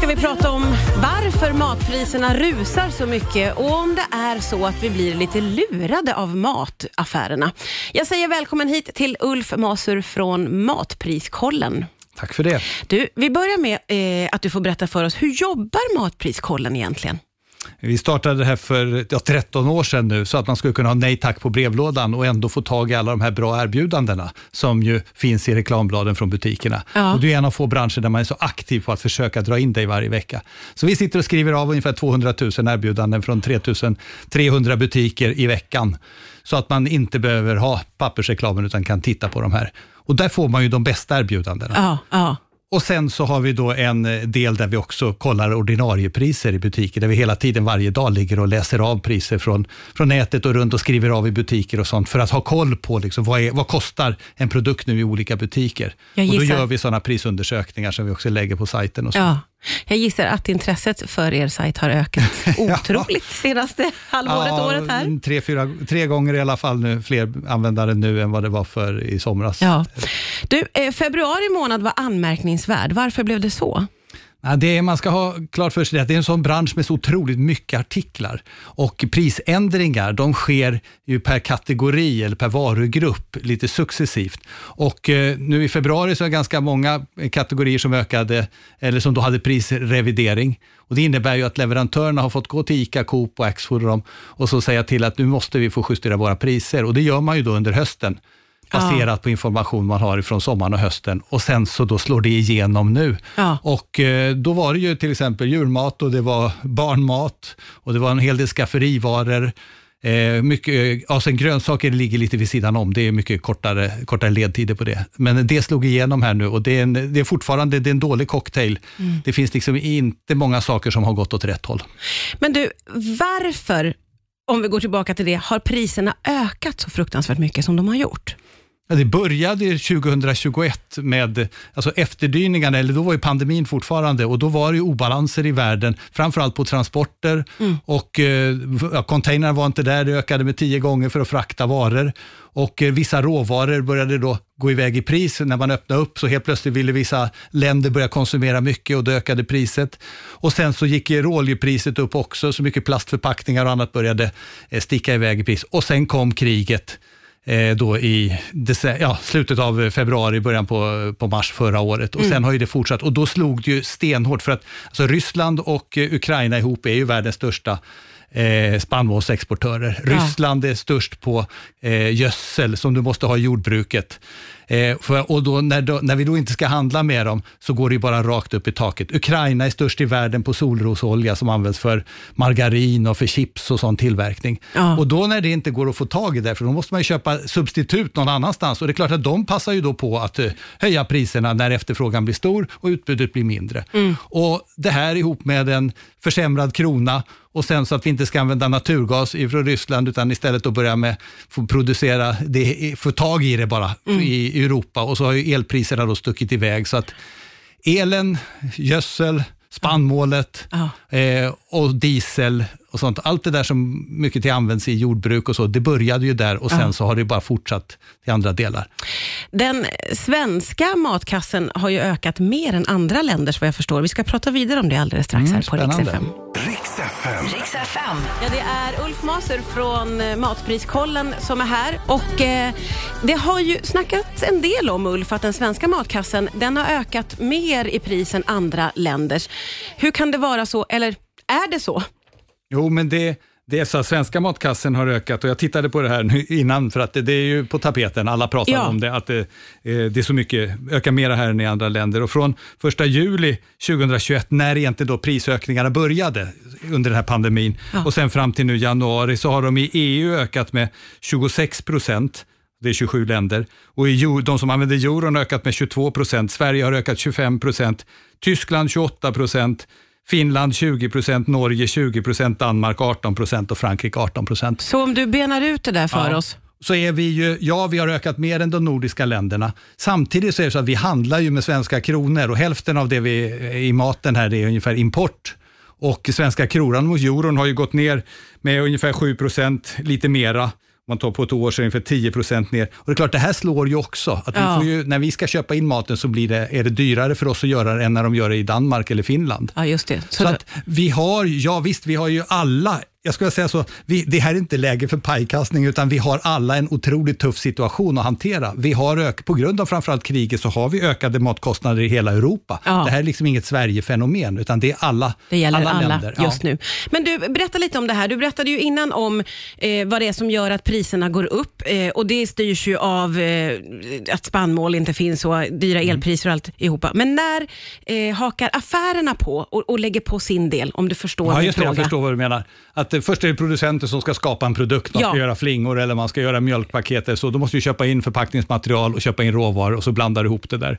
ska vi prata om varför matpriserna rusar så mycket och om det är så att vi blir lite lurade av mataffärerna. Jag säger välkommen hit till Ulf Masur från Matpriskollen. Tack för det. Du, vi börjar med eh, att du får berätta för oss, hur jobbar Matpriskollen egentligen? Vi startade det här för ja, 13 år sedan nu, så att man skulle kunna ha nej tack på brevlådan och ändå få tag i alla de här bra erbjudandena som ju finns i reklambladen från butikerna. Ja. Och det är en av få branscher där man är så aktiv på att försöka dra in dig varje vecka. Så vi sitter och skriver av ungefär 200 000 erbjudanden från 3 300 butiker i veckan, så att man inte behöver ha pappersreklamen utan kan titta på de här. Och där får man ju de bästa erbjudandena. Ja. Och sen så har vi då en eh, del där vi också kollar ordinariepriser i butiker, där vi hela tiden varje dag ligger och läser av priser från, från nätet och runt och skriver av i butiker och sånt för att ha koll på liksom, vad, är, vad kostar en produkt nu i olika butiker. Och då gör vi sådana prisundersökningar som vi också lägger på sajten. Och så. ja. Jag gissar att intresset för er sajt har ökat otroligt senaste halvåret, året här. Tre, fyra, tre gånger i alla fall nu, fler användare nu än vad det var för i somras. Ja. Du, eh, februari månad var anmärkningsvärd. Varför blev det så? Ja, det är, man ska ha klart för sig att det är en sån bransch med så otroligt mycket artiklar. Och prisändringar, de sker ju per kategori eller per varugrupp lite successivt. Och eh, nu i februari så är det ganska många kategorier som ökade, eller som då hade prisrevidering. Och det innebär ju att leverantörerna har fått gå till ICA, Coop och Axfood och, dem och så säga till att nu måste vi få justera våra priser. Och det gör man ju då under hösten baserat på information man har från sommaren och hösten och sen så då slår det igenom nu. Ja. Och eh, då var det ju till exempel julmat och det var barnmat och det var en hel del skafferivaror. Eh, mycket, ja, sen grönsaker ligger lite vid sidan om, det är mycket kortare, kortare ledtider på det. Men det slog igenom här nu och det är, en, det är fortfarande det är en dålig cocktail. Det finns liksom inte många saker som har gått åt rätt håll. Men du, varför, om vi går tillbaka till det, har priserna ökat så fruktansvärt mycket som de har gjort? Ja, det började ju 2021 med alltså efterdyningarna, eller då var ju pandemin fortfarande och då var det ju obalanser i världen, framförallt på transporter. Och eh, ja, containrar var inte där, det ökade med tio gånger för att frakta varor. Och eh, vissa råvaror började då gå iväg i pris. När man öppnade upp, så helt plötsligt ville vissa länder börja konsumera mycket och då ökade priset. Och sen så gick råoljepriset upp också, så mycket plastförpackningar och annat började eh, sticka iväg i pris. Och sen kom kriget då i ja, slutet av februari, början på, på mars förra året. Och Sen har ju det fortsatt och då slog det ju stenhårt för att alltså Ryssland och eh, Ukraina ihop är ju världens största eh, spannmålsexportörer. Ja. Ryssland är störst på eh, gödsel som du måste ha i jordbruket. Eh, för, och då, när, då, när vi då inte ska handla med dem så går det ju bara rakt upp i taket. Ukraina är störst i världen på solrosolja som används för margarin och för chips och sån tillverkning. Ja. Och då när det inte går att få tag i det, för då måste man ju köpa substitut någon annanstans och det är klart att de passar ju då på att eh, höja priserna när efterfrågan blir stor och utbudet blir mindre. Och Det här ihop med en försämrad krona och sen så att vi inte ska använda naturgas från Ryssland utan istället då börja med få producera, det, få tag i det bara i Europa och så har ju elpriserna då stuckit iväg så att elen, gödsel, spannmålet Ja. eh, och diesel och sånt. Allt det där som mycket till används i jordbruk och så, det började ju där och sen Ja. så har det bara fortsatt till andra delar. Den svenska matkassen har ju ökat mer än andra länders vad jag förstår. Vi ska prata vidare om det alldeles strax Mm, här på Rix. FM. Riks FM. Ja, det är Ulf Maser från eh, Matpriskollen som är här. Och eh, Det har ju snackats en del om, Ulf, att den svenska matkassen den har ökat mer i pris än andra länders. Hur kan det vara så, eller är det så? Jo, men det, det är så att svenska matkassen har ökat och jag tittade på det här nu innan för att det, det är ju på tapeten, alla pratar Ja. om det, att det, eh, det är så mycket, ökar mera här än i andra länder. Och från första juli 2021, när egentligen då prisökningarna började under den här pandemin Ja. och sen fram till nu januari så har de i EU ökat med 26 procent. Det är 27 länder. Och i, de som använder euron har ökat med 22 procent. Sverige har ökat 25 procent. Tyskland 28 procent. Finland 20 procent, Norge 20 procent, Danmark 18 procent och Frankrike 18 procent. Så om du benar ut det där för Ja. oss. Så är vi ju, ja vi har ökat mer än de nordiska länderna. Samtidigt så är det så att vi handlar ju med svenska kronor och hälften av det vi i maten här är ungefär import. Och svenska kronan mot euron har ju gått ner med ungefär 7 procent, lite mera man tar på ett år så är det ungefär 10 procent ner. Och det är klart, det här slår ju också. Att vi Ja. får ju, när vi ska köpa in maten så blir det, är det dyrare för oss att göra det än när de gör det i Danmark eller Finland. Ja, just det. Så Så att vi har, ja visst, vi har ju alla, jag skulle säga så, vi, det här är inte läge för pajkastning, utan vi har alla en otroligt tuff situation att hantera. Vi har ök, på grund av framförallt kriget så har vi ökade matkostnader i hela Europa. Ja. Det här är liksom inget Sverige-fenomen, utan det är alla, Det gäller alla, länder. Ja. just nu. Men du, berätta lite om det här. Du berättade ju innan om eh, vad det är som gör att priserna går upp eh, och det styrs ju av eh, att spannmål inte finns och dyra Mm. elpriser och allt ihop. Men när eh, hakar affärerna på och, och lägger på sin del, om du förstår Ja, min just det, jag fråga? förstår vad du menar. Att eh, först är det producenter som ska skapa en produkt, man Ja. ska göra flingor eller man ska göra mjölkpaket, så då måste du köpa in förpackningsmaterial och köpa in råvaror och så blandar du ihop det där.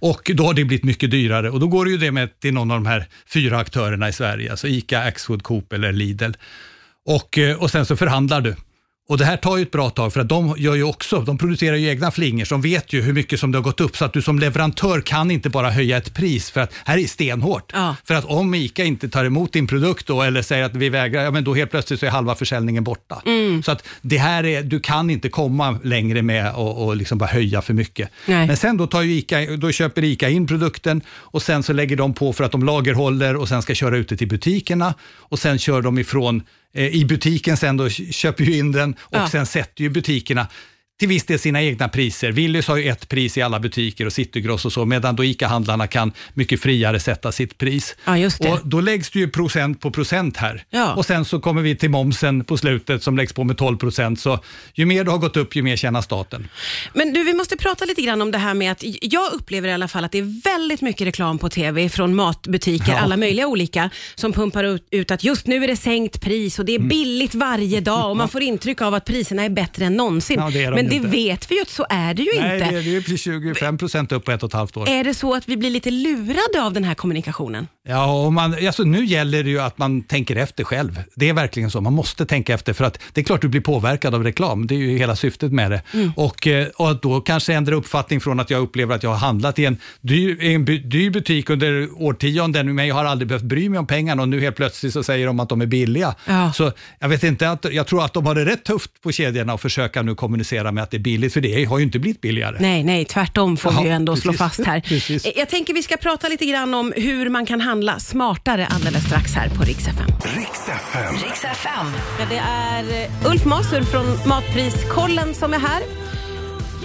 Och då har det blivit mycket dyrare och då går det ju det med till någon av de här fyra aktörerna i Sverige, alltså ICA, Axfood, Coop eller Lidl. Och, eh, och sen så förhandlar du. Och det här tar ju ett bra tag för att de gör ju också, de producerar ju egna flingor, de vet ju hur mycket som det har gått upp, så att du som leverantör kan inte bara höja ett pris, för att här är stenhårt. Ja. För att om ICA inte tar emot din produkt då, eller säger att vi vägrar, ja, men då helt plötsligt så är halva försäljningen borta. Mm. Så att det här är, du kan inte komma längre med och, och liksom bara höja för mycket. Nej. Men sen då, tar ju ICA, då köper ICA in produkten och sen så lägger de på för att de lagerhåller och sen ska köra ut det till butikerna och sen kör de ifrån i butiken sen då köper ju in den och Ja. sen sätter ju butikerna till viss del sina egna priser. Willys har ju ett pris i alla butiker och Citygross och så, medan då ICA-handlarna kan mycket friare sätta sitt pris. Ja, just det. Och då läggs det ju procent på procent här. Ja. Och sen så kommer vi till momsen på slutet som läggs på med 12 procent. Så ju mer det har gått upp, ju mer tjänar staten. Men du, vi måste prata lite grann om det här med att jag upplever i alla fall att det är väldigt mycket reklam på TV från matbutiker, Ja. alla möjliga olika, som pumpar ut, att just nu är det sänkt pris och det är Mm. billigt varje dag och man får intryck av att priserna är bättre än någonsin. Ja, Men det inte. vet vi ju att så är det ju Nej, inte. är det är ju precis 25 procent upp på ett och ett halvt år. Är det så att vi blir lite lurade av den här kommunikationen? Ja, och man, alltså nu gäller det ju att man tänker efter själv. Det är verkligen så. Man måste tänka efter för att det är klart du blir påverkad av reklam. Det är ju hela syftet med det. Och, eh, och att då kanske ändra uppfattning från att jag upplever att jag har handlat i en dyr, en dyr butik under årtionden, men jag har aldrig behövt bry mig om pengarna och nu helt plötsligt så säger de att de är billiga. Ja. Så jag vet inte, att, jag tror att de har det rätt tufft på kedjorna och försöka nu kommunicera med att det är billigt, för det har ju inte blivit billigare. Nej, nej, tvärtom får Ja, vi ju ändå slå precis. fast här. Precis. Jag tänker vi ska prata lite grann om hur man kan handla smartare alldeles strax här på Rix FM. Riks FM. Riks FM. Ja, det är eh, Ulf Masur från Matpriskollen som är här.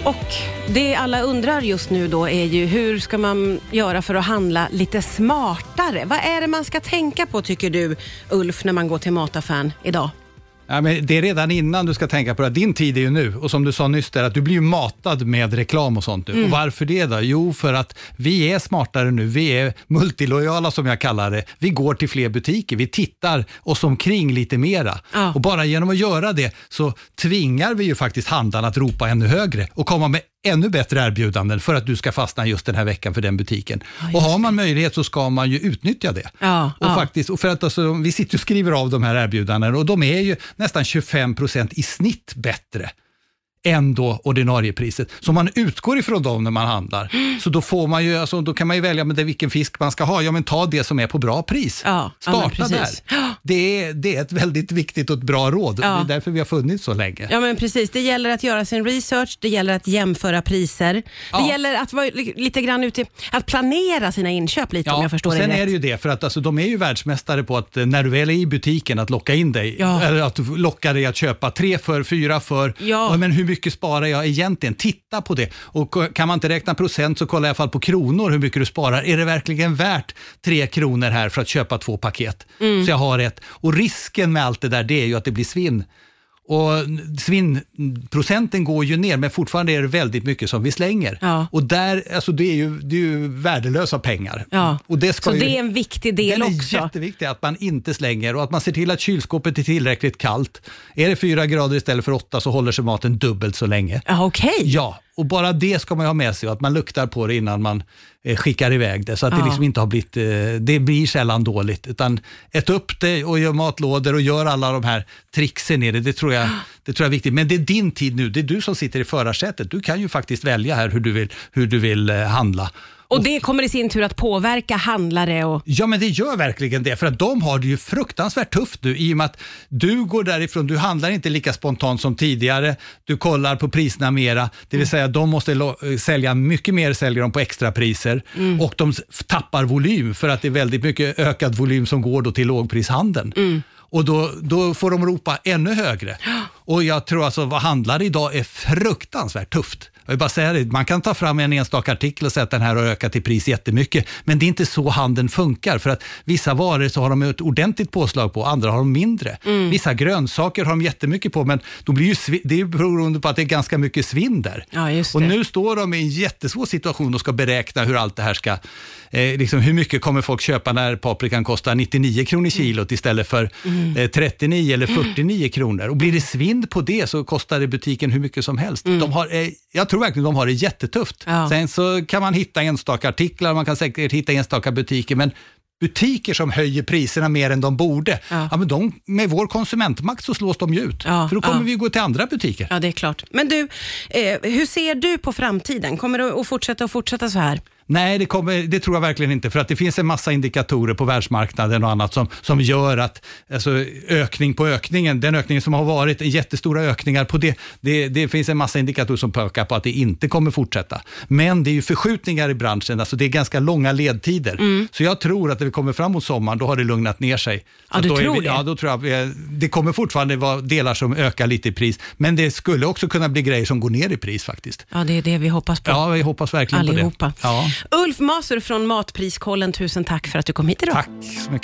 Och det alla undrar just nu då är ju hur ska man göra för att handla lite smartare? Vad är det man ska tänka på tycker du Ulf när man går till mataffären idag? Ja, men det är redan innan du ska tänka på det. Din tid är ju nu och som du sa nyss där, att du blir ju matad med reklam och sånt nu. Och varför det då? Jo, för att vi är smartare nu. Vi är multilojala som jag kallar det. Vi går till fler butiker. Vi tittar oss omkring lite mera. Ja. Och bara genom att göra det så tvingar vi ju faktiskt handlarna att ropa ännu högre och komma med ännu bättre erbjudanden för att du ska fastna just den här veckan för den butiken. och har man möjlighet så ska man ju utnyttja det. Ja, och ja. faktiskt, och för att alltså, vi sitter och skriver av de här erbjudandena och de är ju nästan 25 procent i snitt bättre än då ordinarie priset. Så man utgår ifrån dem när man handlar, så då, får man ju, alltså, då kan man ju välja med det, vilken fisk man ska ha. Ja, men ta det som är på bra pris. Ja, ja, Starta där. precis. Det är, det är ett väldigt viktigt och ett bra råd. Ja. Det är därför vi har funnits så länge. Ja men precis, det gäller att göra sin research, det gäller att jämföra priser. Det Ja. gäller att vara li- lite grann ute, att planera sina inköp lite om jag förstår och sen det är rätt. det ju det, för att alltså, de är ju världsmästare på att eh, när du väl är i butiken, att locka in dig, Ja. eller att locka dig att köpa tre för, fyra för, Ja. Ja, men hur mycket sparar jag egentligen? Titta på det. Och kan man inte räkna procent så kolla i alla fall på kronor hur mycket du sparar. Är det verkligen värt tre kronor här för att köpa två paket? Mm. Så jag har ett. Och risken med allt det där, det är ju att det blir svinn. Och svinnprocenten går ju ner, men fortfarande är det väldigt mycket som vi slänger. Ja. Och där, alltså det är ju, det är ju värdelösa pengar. Ja. Och det ska Så ju, det är en viktig del den är också. jätteviktig, att man inte slänger och att man ser till att kylskåpet är tillräckligt kallt. Är det fyra grader istället för åtta så håller sig maten dubbelt så länge. Ja, Okej. Ja, och bara det ska man ha med sig att man luktar på det innan man eh, skickar iväg det. Så att det Ja. liksom inte har blivit, eh, det blir sällan dåligt. Utan ät upp det och gör matlådor och gör alla de här tricksen i det. Det tror, jag, det tror jag är viktigt. Men det är din tid nu, det är du som sitter i förarsätet. Du kan ju faktiskt välja här hur du vill, hur du vill eh, handla. Och det kommer i sin tur att påverka handlare och... Ja, men det gör verkligen det, för att de har det ju fruktansvärt tufft nu i och med att du går därifrån, du handlar inte lika spontant som tidigare, du kollar på priserna mera, det vill säga de måste eh, sälja mycket mer, säljer de på extrapriser och de tappar volym för att det är väldigt mycket ökad volym som går då till lågprishandeln. Och då, då får de ropa ännu högre. Och jag tror alltså vad handlare idag är fruktansvärt tufft. Jag vill bara säga det, man kan ta fram en enstaka artikel och säga att den här har ökat i pris jättemycket, men det är inte så handeln funkar. För att vissa varor så har de ett ordentligt påslag på, andra har de mindre. Vissa grönsaker har de jättemycket på, men då blir ju det är beroende på att det är ganska mycket svinn där. Ja, och nu står de i en jättesvår situation och ska beräkna hur allt det här ska, eh, liksom hur mycket kommer folk köpa när paprikan kostar 99 kronor kilot istället för Mm. eh, 39 eller 49 kronor. Och blir det svinn på det så kostar det butiken hur mycket som helst. De har, eh, jag tror verkligen de har det jättetufft. Mm. Ja. Sen så kan man hitta enstaka artiklar, man kan säkert hitta enstaka butiker, men butiker som höjer priserna mer än de borde, Ja. ja. men de, med vår konsumentmakt så slås de ju ut. Ja, För då kommer ja. vi gå till andra butiker. Ja, det är klart. Men du, eh, hur ser du på framtiden? Kommer det att fortsätta och fortsätta så här? Nej, det, kommer, det tror jag verkligen inte, för att det finns en massa indikatorer på världsmarknaden och annat som, som gör att alltså, ökning på ökningen, den ökningen som har varit, jättestora ökningar på det, det, det finns en massa indikatorer som pekar på att det inte kommer fortsätta. Men det är ju förskjutningar i branschen, alltså det är ganska långa ledtider. Så jag tror att när vi kommer fram mot sommaren, då har det lugnat ner sig. Ja, Så du tror vi, det? Ja, då tror jag vi- det kommer fortfarande vara delar som ökar lite i pris, men det skulle också kunna bli grejer som går ner i pris faktiskt. Ja, det är det vi hoppas på. Ja, vi hoppas verkligen Allihopa. på det. Ja, Ulf Maser från Matpriskollen, tusen tack för att du kom hit idag. tack så mycket.